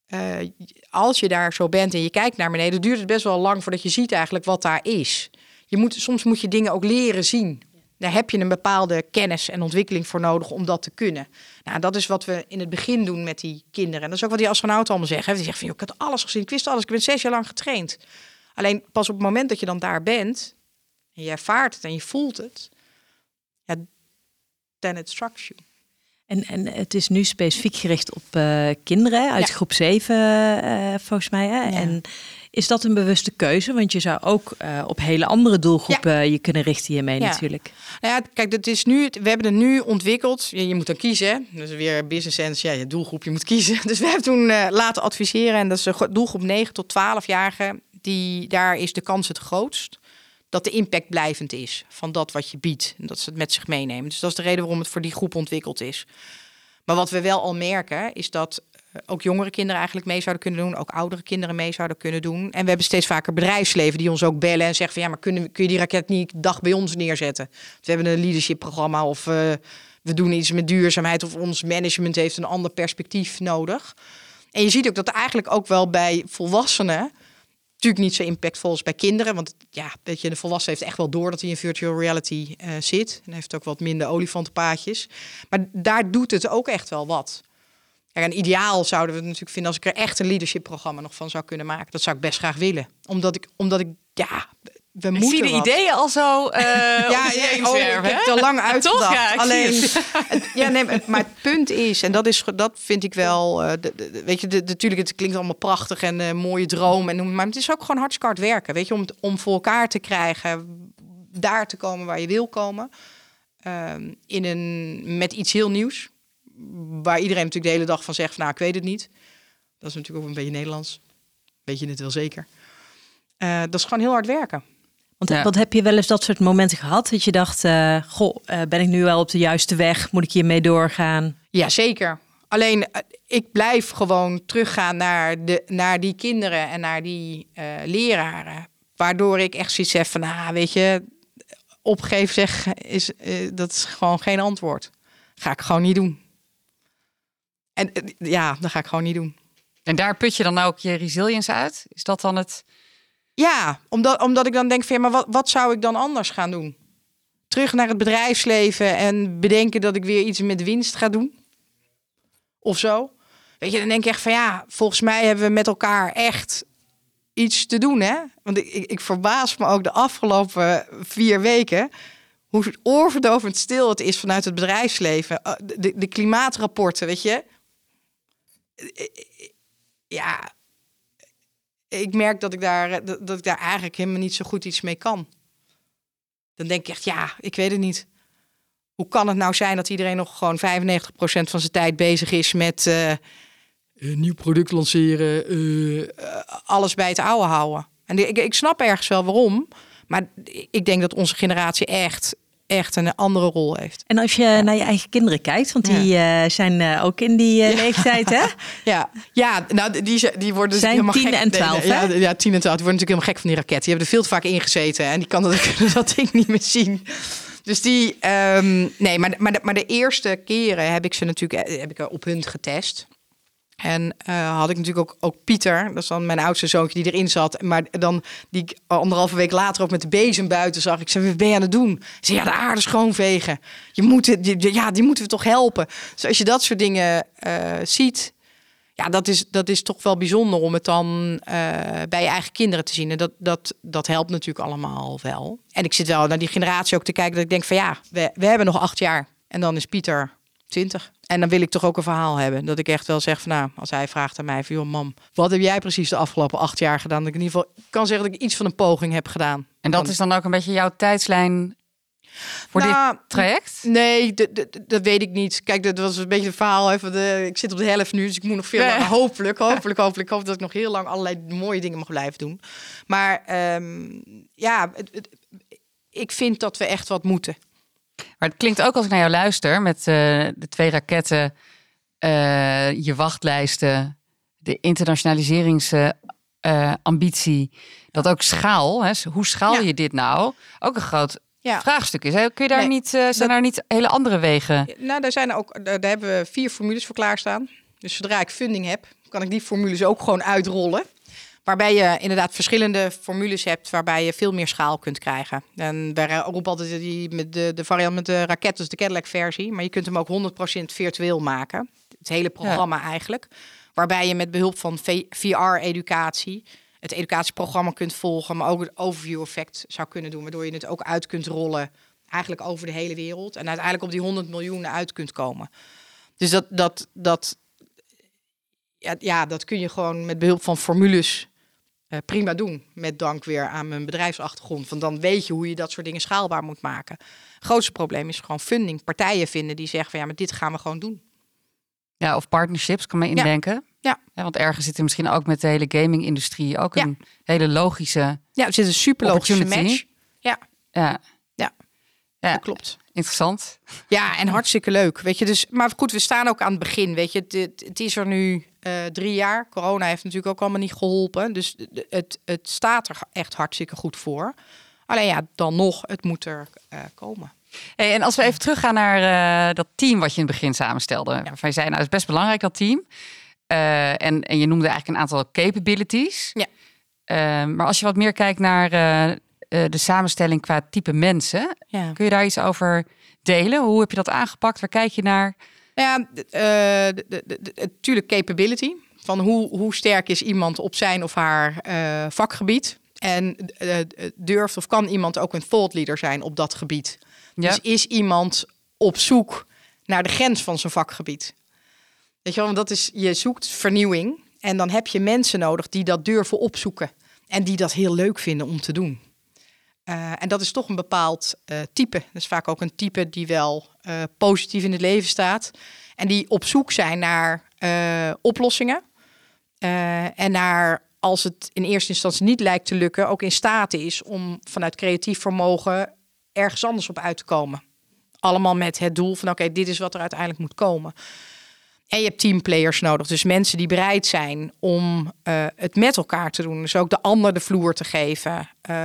Uh, als je daar zo bent en je kijkt naar beneden, duurt het best wel lang voordat je ziet eigenlijk wat daar is. Je moet, soms moet je dingen ook leren zien. Daar heb je een bepaalde kennis en ontwikkeling voor nodig om dat te kunnen. Nou, dat is wat we in het begin doen met die kinderen. En dat is ook wat die astronauten allemaal zeggen. Die zeggen van, ik had alles gezien, ik wist alles, ik ben zes jaar lang getraind. Alleen pas op het moment dat je dan daar bent, en je ervaart het en je voelt het, ja, then it strikes you.
En, en het is nu specifiek gericht op uh, kinderen uit ja. groep 7, uh, volgens mij. Hè? Ja. En is dat een bewuste keuze? Want je zou ook uh, op hele andere doelgroepen ja. je kunnen richten hiermee natuurlijk.
Nou ja, kijk, dat is nu, we hebben het nu ontwikkeld. Je, je moet dan kiezen. Dus weer business sense, ja, je doelgroep, je moet kiezen. Dus we hebben toen laten adviseren. En dat is de doelgroep 9 tot 12-jarigen. Die, daar is de kans het grootst dat de impact blijvend is van dat wat je biedt. En dat ze het met zich meenemen. Dus dat is de reden waarom het voor die groep ontwikkeld is. Maar wat we wel al merken, is dat eh, ook jongere kinderen eigenlijk mee zouden kunnen doen. Ook oudere kinderen mee zouden kunnen doen. En we hebben steeds vaker bedrijfsleven die ons ook bellen en zeggen van ja, maar kunnen, kun je die raket niet dag bij ons neerzetten? We hebben een leadership programma of uh, we doen iets met duurzaamheid of ons management heeft een ander perspectief nodig. En je ziet ook dat eigenlijk ook wel bij volwassenen natuurlijk niet zo impactvol als bij kinderen. Want ja, weet je, de volwassen heeft echt wel door dat hij in virtual reality uh, zit. En heeft ook wat minder olifantenpaadjes. Maar daar doet het ook echt wel wat. Een ideaal zouden we het natuurlijk vinden als ik er echt een leadership programma nog van zou kunnen maken. Dat zou ik best graag willen. Omdat ik, omdat ik ja, we
Ik
moeten
zie de
wat.
ideeën al zo eh
Ja, oh, ik heb al lang uitgedacht.
Toch? Ja,
Alleen,
het.
ja, nee, maar- het punt is, en dat, is, dat vind ik wel, eh, de- de- de- weet je, de- natuurlijk, het klinkt allemaal prachtig en een mooie droom, en, noem- maar het is ook gewoon hartstikke hard werken, weet je, om, om voor elkaar te krijgen, daar te komen waar je wil komen, Ehm, in een, met iets heel nieuws, waar iedereen natuurlijk de hele dag van zegt, van, nou, ik weet het niet. Dat is natuurlijk ook een beetje Nederlands. Weet je het wel zeker. Eh, dat is gewoon heel hard werken.
Want,
Ja.
want heb je wel eens dat soort momenten gehad dat je dacht, eh, goh, eh, ben ik nu wel op de juiste weg? Moet ik hiermee doorgaan?
Ja, zeker. Alleen eh, ik blijf gewoon teruggaan naar, de, naar die kinderen en naar die eh, leraren. Waardoor ik echt zoiets heb van, ah, weet je, opgeven zeg, is, eh, dat is gewoon geen antwoord. Ga ik gewoon niet doen. En ja, dat ga ik gewoon niet doen.
En daar put je dan ook je resilience uit? Is dat dan het...
Ja, omdat, omdat ik dan denk van, ja, maar wat, wat zou ik dan anders gaan doen? Terug naar het bedrijfsleven en bedenken dat ik weer iets met winst ga doen? Of zo? Weet je, dan denk ik echt van, ja, volgens mij hebben we met elkaar echt iets te doen, hè? Want ik, ik, verbaas me ook de afgelopen vier weken hoe oorverdovend stil het is vanuit het bedrijfsleven. Uh, De, de klimaatrapporten, weet je? Ja, ik merk dat ik, daar, eh, dat, ik daar eigenlijk helemaal niet zo goed iets mee kan. Dan denk ik echt, ja, ik weet het niet. Hoe kan het nou zijn dat iedereen nog gewoon 95% van zijn tijd bezig is met eh, een nieuw product lanceren, eh, alles bij het oude houden? En ik, ik snap ergens wel waarom, maar ik denk dat onze generatie echt, echt een andere rol heeft.
En als je naar je eigen kinderen kijkt, want die eh, zijn eh, ook in die eh, leeftijd, hè?
Ja, ja nou, die, die- worden dus
Zijn
helemaal
10
gek.
en 12,
Nee, nee, ja, ja, 10 en 12. Die worden natuurlijk helemaal gek van die raket. Die hebben er veel te vaak ingezeten en die kan dat, kunnen dat ding niet meer zien. Dus die, ehm, nee, maar, maar, de, maar de eerste keren heb ik ze natuurlijk heb ik op hun getest. En eh, had ik natuurlijk ook, ook Pieter, dat is dan mijn oudste zoontje die erin zat. Maar dan die ik anderhalve week later ook met de bezem buiten zag. Ik zei, wat ben je aan het doen? Ze zei, ja, de aarde schoonvegen. Je moet ja, die moeten we toch helpen. Dus als je dat soort dingen eh, ziet, ja, dat is, dat is toch wel bijzonder om het dan eh, bij je eigen kinderen te zien. En dat, dat, dat helpt natuurlijk allemaal wel. En ik zit wel naar die generatie ook te kijken dat ik denk van ja, we, we hebben nog acht jaar. En dan is Pieter 20. En dan wil ik toch ook een verhaal hebben. Dat ik echt wel zeg van nou, als hij vraagt aan mij van joh mam, wat heb jij precies de afgelopen acht jaar gedaan? Dat ik in ieder geval kan zeggen dat ik iets van een poging heb gedaan.
En dat is dan ook een beetje jouw tijdslijn voor
Nou,
dit traject?
Nee, dat weet ik niet. Kijk, dat was een beetje het verhaal. De, ik zit op de helft nu, dus ik moet nog veel
Nee.
Hopelijk, hopelijk, hopelijk. Ik hoop dat ik nog heel lang allerlei mooie dingen mag blijven doen. Maar ehm, ja, het- het- ik vind dat we echt wat moeten.
Maar het klinkt ook als ik naar jou luister met eh, de twee raketten, eh, je wachtlijsten, de internationaliseringsambitie, dat ook schaal, hè, hoe schaal
Ja.
je dit nou, ook een groot
Ja.
vraagstuk is. Hè? Kun je daar
Nee,
niet, eh, zijn
dat-
daar niet hele andere wegen?
Nou, daar, zijn ook, daar hebben we vier formules voor klaarstaan. Dus zodra ik funding heb, kan ik die formules ook gewoon uitrollen. Waarbij je inderdaad verschillende formules hebt waarbij je veel meer schaal kunt krijgen. En wij roepen altijd die, met de, de variant met de raket, dus de Cadillac versie. Maar je kunt hem ook 100% virtueel maken. Het hele programma eigenlijk. Waarbij je met behulp van VR-educatie het educatieprogramma kunt volgen. Maar ook het overview effect zou kunnen doen. Waardoor je het ook uit kunt rollen eigenlijk over de hele wereld. En uiteindelijk op die 100 miljoen uit kunt komen. Dus dat, dat, dat, ja, ja, dat kun je gewoon met behulp van formules eh, prima doen. Met dank weer aan mijn bedrijfsachtergrond. Want dan weet je hoe je dat soort dingen schaalbaar moet maken. Het grootste probleem is gewoon funding. Partijen vinden die zeggen van ja, maar dit gaan we gewoon doen.
Ja, of partnerships, kan me indenken.
Ja.
want ergens zit er misschien ook met de hele gaming-industrie ook
Ja.
een hele logische,
Ja, er zit een super logische match. Ja,
ja,
Ja.
ja
dat klopt.
interessant.
Ja, en hartstikke leuk. Weet je, dus, maar goed, we staan ook aan het begin. Weet je, het is er nu eh, drie jaar. Corona heeft natuurlijk ook allemaal niet geholpen. Dus het, het staat er echt hartstikke goed voor. Alleen ja, dan nog, het moet er eh, komen.
Hey, en als we even teruggaan naar eh, dat team wat je in het begin samenstelde. Waarvan je zei, nou, het is best belangrijk dat team. En, en je noemde eigenlijk een aantal capabilities.
Ja.
Eh, maar als je wat meer kijkt naar de samenstelling qua type mensen.
Ja.
Kun je daar iets over delen? Hoe heb je dat aangepakt? Waar kijk je naar?
Nou ja, d- eh, natuurlijk capability. Van hoe, hoe sterk is iemand op zijn of haar eh, vakgebied. En uh, durft of kan iemand ook een thought leader zijn op dat gebied? Ja. Dus is iemand op zoek naar de grens van zijn vakgebied? Weet je wel, want dat is, je zoekt vernieuwing. En dan heb je mensen nodig die dat durven opzoeken. En die dat heel leuk vinden om te doen. Uh, en dat is toch een bepaald uh, type. Dat is vaak ook een type die wel uh, positief in het leven staat. En die op zoek zijn naar oplossingen. en naar, als het in eerste instantie niet lijkt te lukken, ook in staat is om vanuit creatief vermogen ergens anders op uit te komen. Allemaal met het doel van oké, dit is wat er uiteindelijk moet komen. En je hebt teamplayers nodig. Dus mensen die bereid zijn om uh, het met elkaar te doen. Dus ook de ander de vloer te geven. Uh,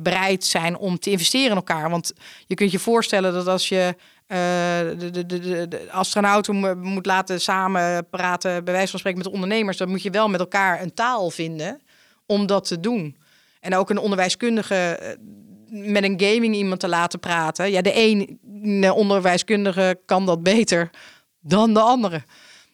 bereid zijn om te investeren in elkaar. Want je kunt je voorstellen dat als je uh, de, de, de, de, astronauten moet laten samen praten, bij wijze van spreken met de ondernemers, dan moet je wel met elkaar een taal vinden om dat te doen. En ook een onderwijskundige met een gaming iemand te laten praten. Ja, de een onderwijskundige kan dat beter dan de andere.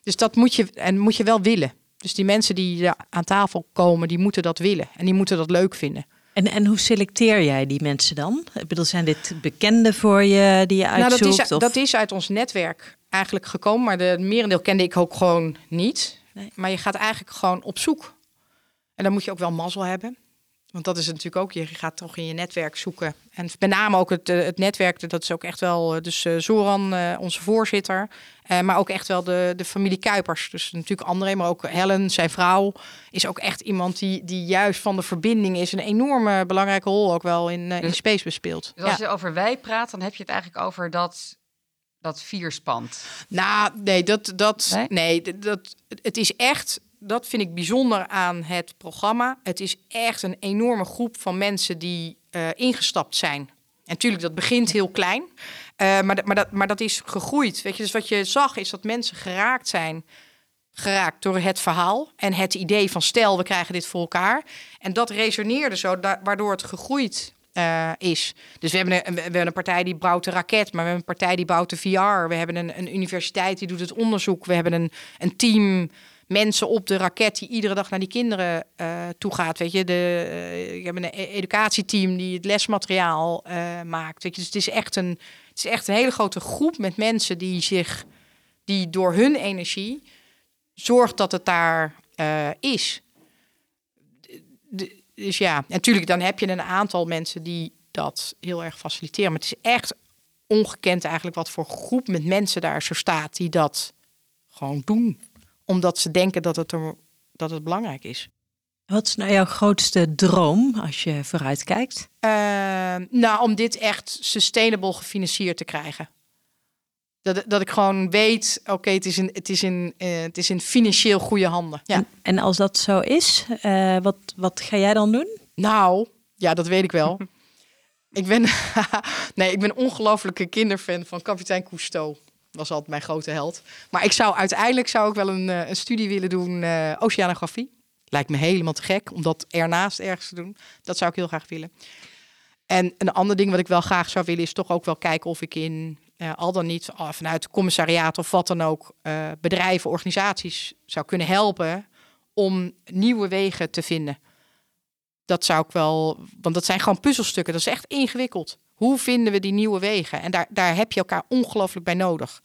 Dus dat moet je, en moet je wel willen. Dus die mensen die aan tafel komen, die moeten dat willen. En die moeten dat leuk vinden.
En, en hoe selecteer jij die mensen dan? Ik bedoel, zijn dit bekenden voor je die je uitzoekt?
Nou, dat, is, dat is uit ons netwerk eigenlijk gekomen. Maar de merendeel kende ik ook gewoon niet. Nee. Maar je gaat eigenlijk gewoon op zoek. En dan moet je ook wel mazzel hebben. Want dat is natuurlijk ook, je gaat toch in je netwerk zoeken. En met name ook het, eh, het netwerk, dat is ook echt wel, eh, dus eh, Zoran, onze voorzitter, maar ook echt wel de, de familie Kuipers. Dus natuurlijk André, maar ook Helen, zijn vrouw, is ook echt iemand die, die juist van de verbinding is. Een enorme belangrijke rol ook wel in, in Space bespeelt.
Dus als je over wij praat, dan heb je het eigenlijk over dat dat vierspant.
Nou, nee, dat, dat, nee? nee, dat, het is echt dat vind ik bijzonder aan het programma. Het is echt een enorme groep van mensen die uh, ingestapt zijn. En natuurlijk, dat begint heel klein. Uh, maar, maar, dat, maar dat is gegroeid. Weet je? Dus wat je zag is dat mensen geraakt zijn. Geraakt door het verhaal en het idee van stel, we krijgen dit voor elkaar. En dat resoneerde zo, waardoor het gegroeid uh, is. Dus we hebben, een, we hebben een partij die bouwt de raket, maar we hebben een partij die bouwt de VR. We hebben een, een universiteit die doet het onderzoek. We hebben een, een team mensen op de raket die iedere dag naar die kinderen uh, toe gaat. Weet je, de, uh, ik heb een e-, educatieteam die het lesmateriaal uh, maakt. Weet je, dus het is echt een, het is echt een hele grote groep met mensen die zich, die door hun energie zorgt dat het daar is. Dus ja, natuurlijk, dan heb je een aantal mensen die dat heel erg faciliteren. Maar het is echt ongekend eigenlijk wat voor groep met mensen daar zo staat die dat gewoon doen omdat ze denken dat het, er, dat het belangrijk is.
Wat is nou jouw grootste droom als je vooruit kijkt?
Uh, nou, om dit echt sustainable gefinancierd te krijgen. Dat, dat ik gewoon weet, oké, het, is in, het, is in, uh, het is in financieel goede handen. Ja.
En, en als dat zo is, uh, wat, wat ga jij dan doen?
Nou, ja, dat weet ik wel. ik ben, nee, ik ben ongelofelijke kinderfan van kapitein Cousteau was altijd mijn grote held. Maar ik zou uiteindelijk zou ik wel een, eh, een studie willen doen, uh, oceanografie. Lijkt me helemaal te gek om dat ernaast ergens te doen. Dat zou ik heel graag willen. En een ander ding wat ik wel graag zou willen is toch ook wel kijken of ik in uh, al dan niet vanuit commissariaat of wat dan ook bedrijven, organisaties zou kunnen helpen om nieuwe wegen te vinden. Dat zou ik wel, want dat zijn gewoon puzzelstukken. Dat is echt ingewikkeld. Hoe vinden we die nieuwe wegen? En daar, daar heb je elkaar ongelooflijk bij nodig.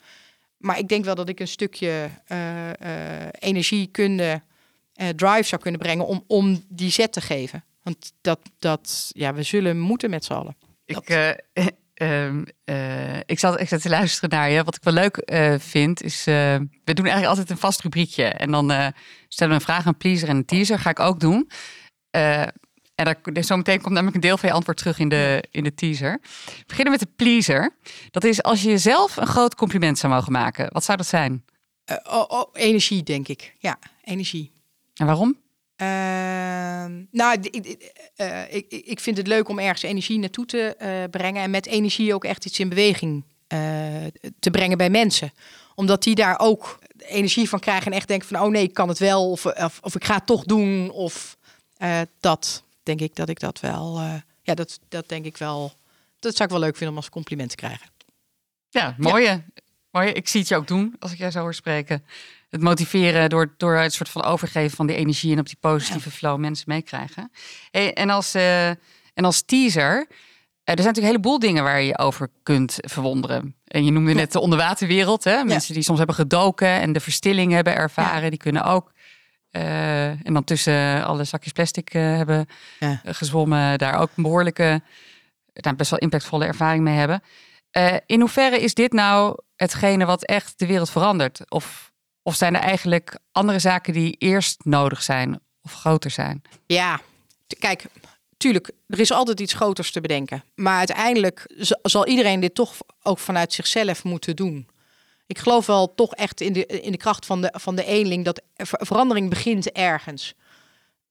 Maar ik denk wel dat ik een stukje uh, uh, energiekunde, uh, drive zou kunnen brengen om, om die zet te geven. Want dat, dat, ja, we zullen moeten met z'n allen.
Ik, ehm, ik, zat, ik zat te luisteren naar je. Wat ik wel leuk vind, is... we doen eigenlijk altijd een vast rubriekje. En dan stellen we een vraag, een pleaser en een teaser. Ga ik ook doen. En daar, zometeen komt namelijk een deel van je antwoord terug in de, in de teaser. We beginnen met de pleaser. Dat is als je jezelf een groot compliment zou mogen maken. Wat zou dat zijn?
Uh, oh, oh, energie, denk ik. Ja, energie.
En waarom?
Uh, nou, ik, uh, ik, ik vind het leuk om ergens energie naartoe te uh, brengen. En met energie ook echt iets in beweging te brengen bij mensen. Omdat die daar ook energie van krijgen en echt denken van... oh nee, ik kan het wel. Of, of, of ik ga het toch doen. Of dat denk ik dat ik dat wel, uh, ja, dat, dat denk ik wel, dat zou ik wel leuk vinden om als compliment te krijgen.
Ja, mooie. Ja. Mooi, ik zie het je ook doen als ik jij zo hoor spreken. Het motiveren door, door het soort van overgeven van die energie en op die positieve flow mensen meekrijgen. Hey, en, als, uh, en als teaser, er zijn natuurlijk een heleboel dingen waar je je over kunt verwonderen. En je noemde net de onderwaterwereld. Hè? Mensen die soms hebben gedoken en de verstilling hebben ervaren, die kunnen ook. Uh, en dan tussen alle zakjes plastic uh, hebben gezwommen, daar ook een behoorlijke, nou, best wel impactvolle ervaring mee hebben. In hoeverre is dit nou hetgene wat echt de wereld verandert? Of, of zijn er eigenlijk andere zaken die eerst nodig zijn of groter zijn?
Ja, kijk, tuurlijk, er is altijd iets groters te bedenken. Maar uiteindelijk zal iedereen dit toch ook vanuit zichzelf moeten doen. Ik geloof wel toch echt in de, in de kracht van de, van de eenling dat verandering begint ergens.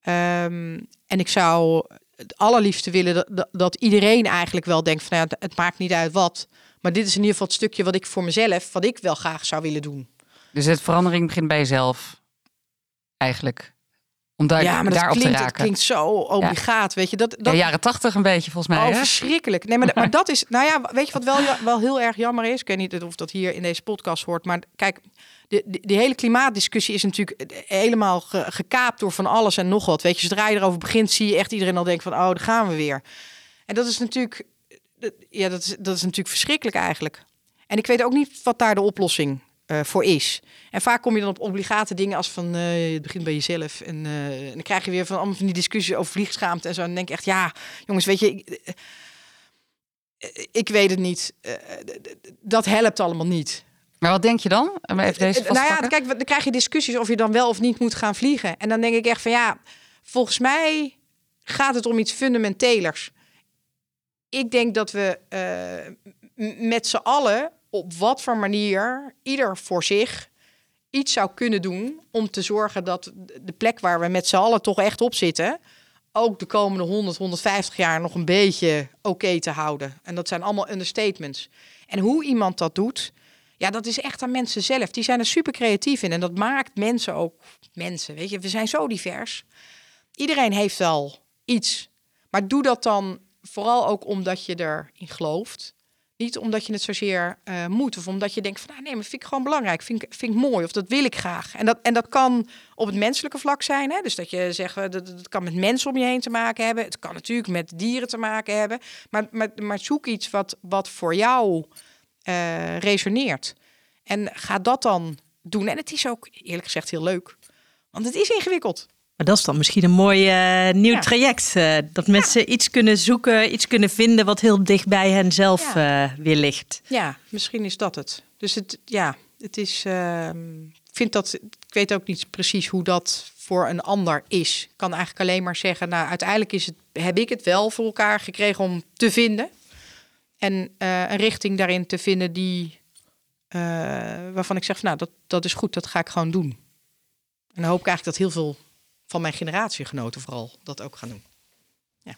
Um, en ik zou het allerliefste willen dat, dat, iedereen eigenlijk wel denkt van nou het maakt niet uit wat. Maar dit is in ieder geval het stukje wat ik voor mezelf, wat ik wel graag zou willen doen.
Dus het verandering begint bij jezelf eigenlijk. Om daar,
ja, maar
daarop
klinkt,
te raken.
Het klinkt zo obligaat, weet je. Dat, dat...
Ja, jaren tachtig een beetje, volgens mij.
Oh,
hè?
verschrikkelijk. Nee, maar, maar dat is... Nou ja, weet je wat wel, wel heel erg jammer is? Ik weet niet of dat hier in deze podcast hoort. Maar kijk, de, de, de hele klimaatdiscussie is natuurlijk helemaal ge, gekaapt door van alles en nog wat. Weet je, zodra je erover begint, zie je echt iedereen al denkt van... Oh, daar gaan we weer. En dat is natuurlijk... Ja, dat is, dat is natuurlijk verschrikkelijk eigenlijk. En ik weet ook niet wat daar de oplossing uh, voor is. En vaak kom je dan op obligate dingen als van uh, het begint bij jezelf. En, uh, en, dan krijg je weer van allemaal van die discussies over vliegschaamte en zo. En dan denk ik echt, ja, jongens, weet je, ik, ik weet het niet. dat helpt allemaal niet.
Maar wat denk je dan? Even deze
nou ja, kijk, dan krijg je discussies of je dan wel of niet moet gaan vliegen. En dan denk ik echt van ja, volgens mij gaat het om iets fundamentelers. Ik denk dat we met z'n allen op wat voor manier ieder voor zich iets zou kunnen doen om te zorgen dat de plek waar we met z'n allen toch echt op zitten, ook de komende 100, 150 jaar nog een beetje oké te houden. En dat zijn allemaal understatements. En hoe iemand dat doet, ja, dat is echt aan mensen zelf. Die zijn er super creatief in en dat maakt mensen ook mensen. Weet je, we zijn zo divers. Iedereen heeft wel iets, maar doe dat dan vooral ook omdat je erin gelooft. Niet omdat je het zozeer uh, moet of omdat je denkt van ah, nee, maar vind ik gewoon belangrijk, vind ik, vind ik mooi of dat wil ik graag. En dat, en dat kan op het menselijke vlak zijn. Hè? Dus dat je zegt dat, dat kan met mensen om je heen te maken hebben. Het kan natuurlijk met dieren te maken hebben. Maar, maar, zoek iets wat, wat voor jou uh, resoneert. En ga dat dan doen. En het is ook eerlijk gezegd heel leuk. Want het is ingewikkeld.
Maar dat is dan misschien een mooi uh, nieuw ja. traject. Uh, dat mensen ja. iets kunnen zoeken, iets kunnen vinden wat heel dicht bij hen zelf ja. uh, weer ligt.
Ja, misschien is dat het. Dus het, ja, het is. Ehm, ik vind dat. Ik weet ook niet precies hoe dat voor een ander is. Ik kan eigenlijk alleen maar zeggen, nou, uiteindelijk is het, heb ik het wel voor elkaar gekregen om te vinden. En een richting daarin te vinden die. waarvan ik zeg, van, nou, dat, dat is goed, dat ga ik gewoon doen. En dan hoop ik eigenlijk dat heel veel mijn generatiegenoten vooral dat ook gaan doen. Ja,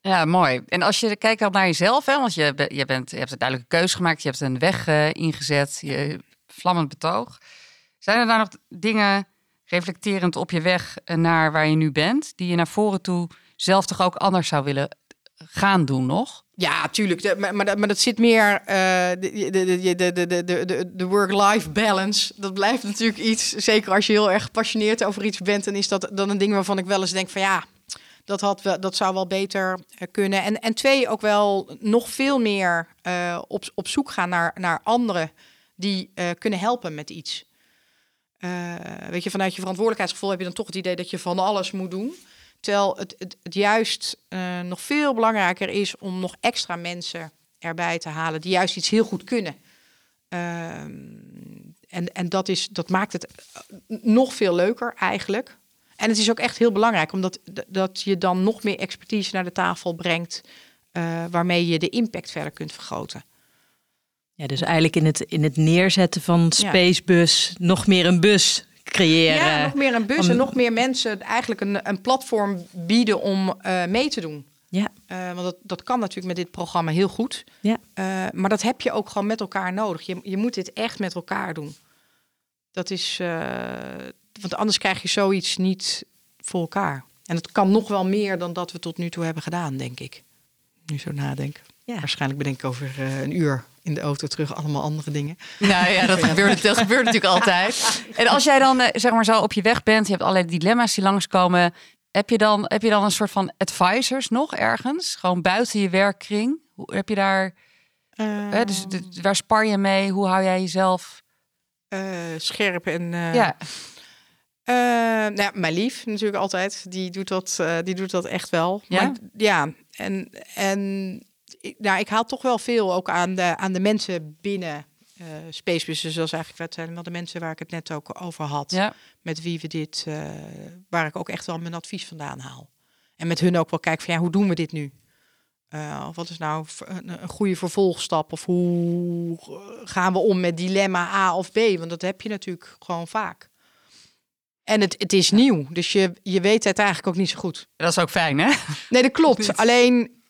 ja mooi. En als je kijkt naar jezelf, hè, want je, je, bent, je hebt een duidelijke keuze gemaakt, je hebt een weg uh, ingezet, je vlammend betoog. Zijn er daar nog dingen reflecterend op je weg naar waar je nu bent, die je naar voren toe zelf toch ook anders zou willen gaan doen nog?
Ja, tuurlijk. Maar, maar, dat zit meer. Uh, de, de, de, de, de, de, work-life balance. Dat blijft natuurlijk iets. Zeker als je heel erg gepassioneerd over iets bent. Dan is dat dan een ding waarvan ik wel eens denk: van ja, dat, had wel, dat zou wel beter kunnen. En, en twee, ook wel nog veel meer uh, op, op zoek gaan naar, naar anderen die kunnen helpen met iets. weet je, vanuit je verantwoordelijkheidsgevoel heb je dan toch het idee dat je van alles moet doen. Terwijl het, het, het juist uh, nog veel belangrijker is om nog extra mensen erbij te halen die juist iets heel goed kunnen. Uh, en en dat, is, dat maakt het nog veel leuker eigenlijk. En het is ook echt heel belangrijk, omdat dat je dan nog meer expertise naar de tafel brengt, uh, waarmee je de impact verder kunt vergroten.
Ja, dus eigenlijk in het, in het neerzetten van Spacebus ja. nog meer een bus creëren.
Ja, nog meer een bus om... en nog meer mensen eigenlijk een, een platform bieden om uh, mee te doen.
Ja.
Uh, want dat, dat kan natuurlijk met dit programma heel goed.
Ja.
Uh, maar dat heb je ook gewoon met elkaar nodig. Je, je moet dit echt met elkaar doen. Dat is, want anders krijg je zoiets niet voor elkaar. En het kan nog wel meer dan dat we tot nu toe hebben gedaan, denk ik. Nu zo nadenk. Ja. Waarschijnlijk bedenk ik over een uur in de auto terug allemaal andere dingen.
Nou ja, dat gebeurt, dat gebeurt natuurlijk altijd. En als jij dan eh, zeg maar zo op je weg bent, je hebt allerlei dilemma's die langskomen. Heb je dan, heb je dan een soort van advisors nog ergens? Gewoon buiten je werkkring? Hoe heb je daar... hè, dus de- waar spar je mee? Hoe hou jij jezelf...
Eh, scherp en eh,
ja,
Eh, nou ja, mijn lief natuurlijk altijd. Die doet dat, eh, die doet dat echt wel.
Ja?
Maar, ja. En, en ik, nou, ik haal toch wel veel ook aan de, aan de mensen binnen eh Spacebus. Dus dat is eigenlijk dat zijn wel de mensen waar ik het net ook over had.
ja.
Met wie we dit, eh, waar ik ook echt wel mijn advies vandaan haal. En met hun ook wel kijk van ja, hoe doen we dit nu? Eh, of wat is nou een, een goede vervolgstap? Of hoe eh, gaan we om met dilemma A of B? Want dat heb je natuurlijk gewoon vaak. En het, het is nieuw, dus je, je weet het eigenlijk ook niet zo goed.
Dat is ook fijn, hè?
Nee, dat klopt. Alleen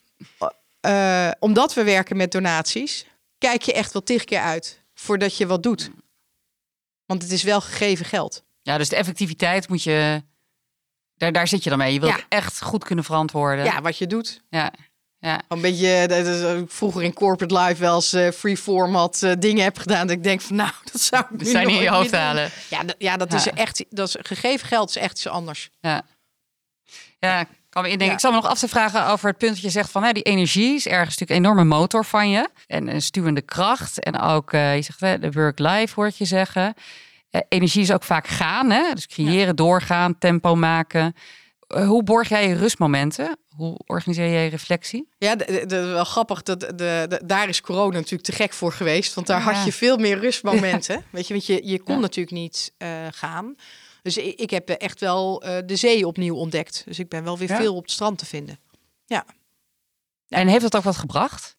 eh, omdat we werken met donaties, kijk je echt wel tig keer uit voordat je wat doet. Want het is wel gegeven geld.
Ja, dus de effectiviteit moet je... Daar, daar zit je dan mee. Je wilt
Ja.
echt goed kunnen verantwoorden.
Ja, wat je doet.
ja. ja.
Een beetje, dat is, eh, vroeger in corporate life wel eens eh, free format eh, dingen heb gedaan. Dat ik denk van nou, dat zou ik
Dat
nu
zijn niet in je hoofd halen.
Ja, dat, ja, dat is echt, dat is, gegeven geld is echt iets anders.
Ja. Ja,
Ja.
Ik zal me nog af te vragen over het punt dat je zegt van hè, die energie is ergens natuurlijk een enorme motor van je. En een stuwende kracht. En ook, eh, je zegt hè, de work-life hoort je zeggen. Eh, energie is ook vaak gaan, hè? dus creëren, doorgaan, tempo maken. Eh, hoe borg jij je rustmomenten? Hoe organiseer je je reflectie?
Ja, d- d- d- wel grappig. Dat, de, de, daar is corona natuurlijk te gek voor geweest. Want daar
Ja.
had je veel meer rustmomenten. Weet je, want je, je kon natuurlijk niet gaan. Dus ik, ik heb echt wel eh, de zee opnieuw ontdekt. Dus ik ben wel weer
Ja.
veel op het strand te vinden.
En heeft dat ook wat gebracht?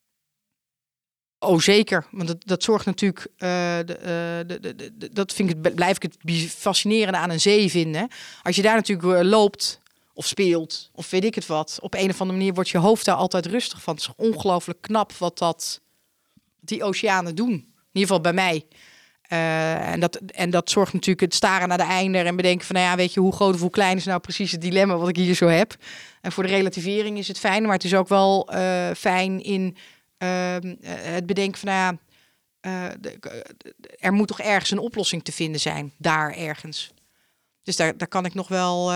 Oh, zeker. Want dat, dat zorgt natuurlijk. eh, de, eh, de, de, dat vind ik het, blijf ik het fascinerende aan een zee vinden. Als je daar natuurlijk eh, loopt of speelt of weet ik het wat, op een of andere manier wordt je hoofd daar altijd rustig van. Het is ongelooflijk knap wat dat die oceanen doen. In ieder geval bij mij. Eh, en, dat, en dat zorgt natuurlijk het staren naar de einder en bedenken van, nou ja, weet je, hoe groot of hoe klein is nou precies het dilemma wat ik hier zo heb. En voor de relativering is het fijn, maar het is ook wel eh, fijn in ehm, eh, het bedenken van, nou ja, er moet toch ergens een oplossing te vinden zijn, daar ergens. Dus daar, daar kan ik nog wel,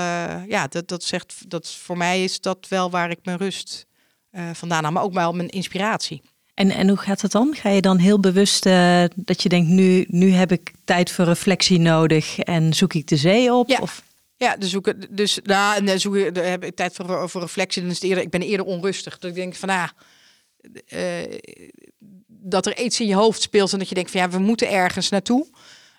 ja, dat, dat zegt, dat voor mij is dat wel waar ik mijn rust vandaan haal, maar ook wel mijn inspiratie.
En, en hoe gaat het dan? Ga je dan heel bewust eh, dat je denkt, nu, nu heb ik tijd voor reflectie nodig en zoek ik de zee op?
Ja.
Of,
Ja, dus, zoeken, dus nou, en dan zoek ik, dan heb ik tijd voor, voor reflectie. Dan is het eerder, ik ben eerder onrustig. Dat ik denk van, ah, eh, dat er iets in je hoofd speelt en dat je denkt van, ja, we moeten ergens naartoe.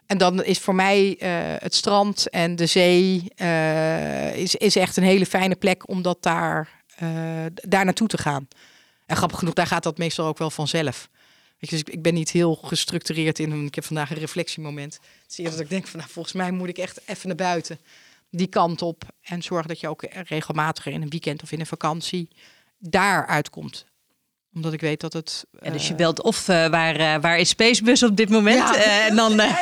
En dan is voor mij eh, het strand en de zee eh, is, is echt een hele fijne plek om dat daar, eh, daar naartoe te gaan. En grappig genoeg, daar gaat dat meestal ook wel vanzelf. Je, dus ik, ik ben niet heel gestructureerd in. Ik heb vandaag een reflectiemoment. Is eerder dat ik denk van, nou, volgens mij moet ik echt even naar buiten die kant op. En zorg dat je ook regelmatig in een weekend of in een vakantie daar uitkomt. Omdat ik weet dat het.
ja, dus je
eh,
belt of eh, waar, eh, waar is Spacebus op dit moment?
Ja.
Eh, en dan eh,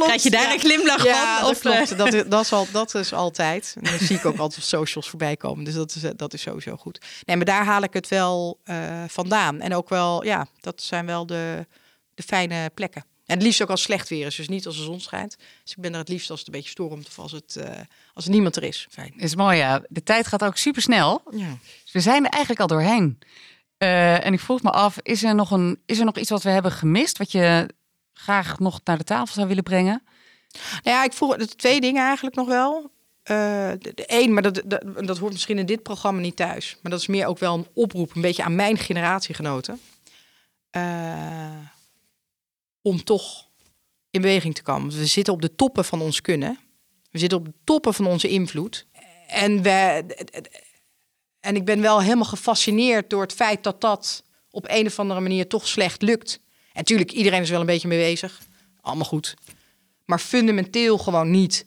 krijg je daar
Ja.
een glimlach
ja,
van?
dat
Of,
klopt. Dat, is- dat, is al, dat is altijd. En dan zie ik ook altijd op socials voorbij komen. Dus dat is, dat is sowieso goed. Nee, maar daar haal ik het wel eh, vandaan. En ook wel, ja, dat zijn wel de, de fijne plekken. En het liefst ook als slecht weer is, dus niet als de zon schijnt. Dus ik ben er het liefst als het een beetje stormt of als, het, eh, als er niemand er is. Fijn.
Is mooi, ja. De tijd gaat ook super snel.
Ja.
Dus we zijn er eigenlijk al doorheen. Eh, en ik vroeg me af, is er, nog een, is er nog iets wat we hebben gemist... wat je graag nog naar de tafel zou willen brengen?
Nou ja, ik vroeg twee dingen eigenlijk nog wel. Eh, de, één, maar dat, dat, dat hoort misschien in dit programma niet thuis. Maar dat is meer ook wel een oproep, een beetje aan mijn generatiegenoten. Eh, om toch in beweging te komen. We zitten op de toppen van ons kunnen. We zitten op de toppen van onze invloed. En, we, en ik ben wel helemaal gefascineerd door het feit dat dat op een of andere manier toch slecht lukt. En natuurlijk, iedereen is wel een beetje mee bezig. Allemaal goed maar fundamenteel gewoon niet.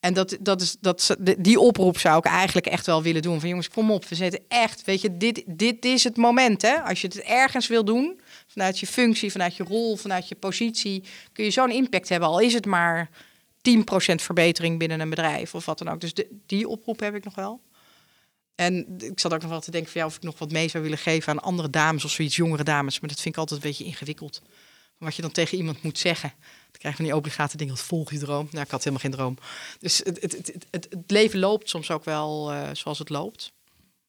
En dat, dat is, dat, die oproep zou ik eigenlijk echt wel willen doen. Van jongens, kom op, we zitten echt, weet je, dit, dit is het moment. Hè? Als je het ergens wil doen, vanuit je functie, vanuit je rol, vanuit je positie, kun je zo'n impact hebben. Al is het maar 10% verbetering binnen een bedrijf of wat dan ook. Dus die oproep heb ik nog wel. En ik zat ook nog wel te denken van ja, of ik nog wat mee zou willen geven aan andere dames of zoiets, jongere dames. Maar dat vind ik altijd een beetje ingewikkeld. Wat je dan tegen iemand moet zeggen. Dan krijg je van die obligate dingen, wat volg je droom? Nou, ik had helemaal geen droom. Dus het, het, het, het, leven loopt soms ook wel uh, zoals het loopt.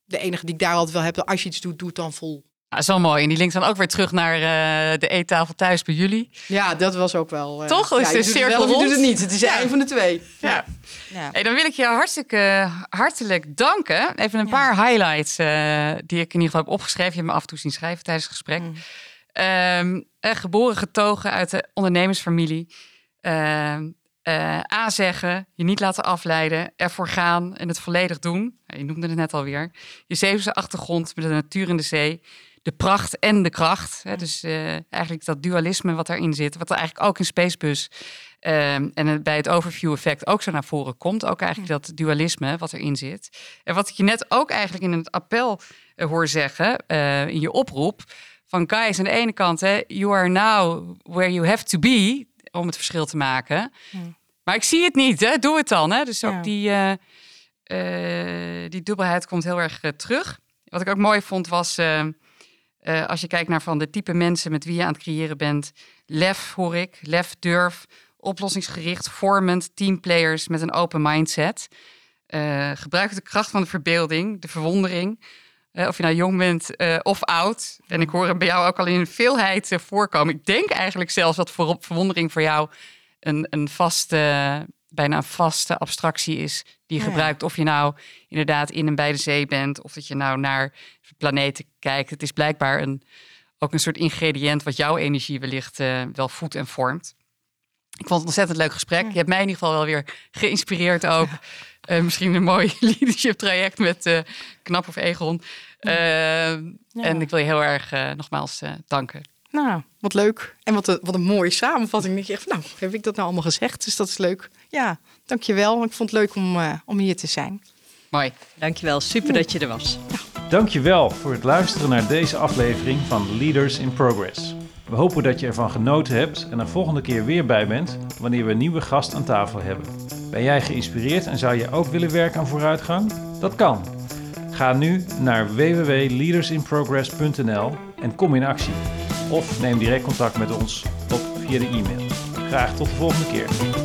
De enige die ik daar altijd wel heb, als je iets doet, doe het dan vol.
Ah, zo mooi. En die linkt dan ook weer terug naar uh, de eettafel thuis bij jullie.
Ja, dat was ook wel.
Uh, Toch? Ja, is de cirkel
wel, doet het niet. Het is ja. een van de twee.
Ja. ja. Hey, dan wil ik je hartstikke hartelijk danken. Even een paar highlights uh, die ik in ieder geval heb opgeschreven. Je hebt me af en toe zien schrijven tijdens het gesprek. Mm. Um, geboren getogen uit de ondernemersfamilie. Uh, A zeggen, je niet laten afleiden, ervoor gaan en het volledig doen. Je noemde het net alweer. Je Zeeuwse achtergrond met de natuur in de zee de pracht en de kracht. Hè? Dus uh, eigenlijk dat dualisme wat daarin zit, wat er eigenlijk ook in Spacebus uh, en bij het overview effect ook zo naar voren komt. Ook eigenlijk dat dualisme wat erin zit. En wat ik je net ook eigenlijk in het appel uh, hoor zeggen, uh, in je oproep, van guys, aan de ene kant, hè, you are now where you have to be, om het verschil te maken. Hmm. Maar ik zie het niet, hè? doe het dan. Hè? Dus ook ja. die, die dubbelheid komt heel erg terug. Wat ik ook mooi vond was uh, als je kijkt naar van de type mensen met wie je aan het creëren bent. Lef hoor ik, lef, durf, oplossingsgericht, vormend, teamplayers met een open mindset. Uh, gebruik de kracht van de verbeelding, de verwondering. Uh, of je nou jong bent of oud. En ik hoor hem bij jou ook al in veelheid voorkomen. Ik denk eigenlijk zelfs dat voor, verwondering voor jou een, een vaste bijna een vaste abstractie is die je gebruikt. Of je nou inderdaad in en bij de zee bent, of dat je nou naar planeten kijkt. Het is blijkbaar een, ook een soort ingrediënt wat jouw energie wellicht uh, wel voedt en vormt. Ik vond het ontzettend leuk gesprek. Je hebt mij in ieder geval wel weer geïnspireerd ook. Uh, misschien een mooi leadership traject met uh, Knap of Egon. En ik wil je heel erg nogmaals danken.
Nou, wat leuk. En wat een, wat een mooie samenvatting. Ik echt, nou, heb ik dat nou allemaal gezegd? Dus dat is leuk. Ja, dankjewel. Ik vond het leuk om, uh, om hier te zijn.
Mooi.
Dankjewel. Super dat je er was.
Ja. Dankjewel voor het luisteren naar deze aflevering van Leaders in Progress. We hopen dat je ervan genoten hebt en er volgende keer weer bij bent wanneer we een nieuwe gast aan tafel hebben. Ben jij geïnspireerd en zou je ook willen werken aan vooruitgang? Dat kan. Ga nu naar www.leadersinprogress.nl en kom in actie. Of neem direct contact met ons op via de e-mail. Graag tot de volgende keer.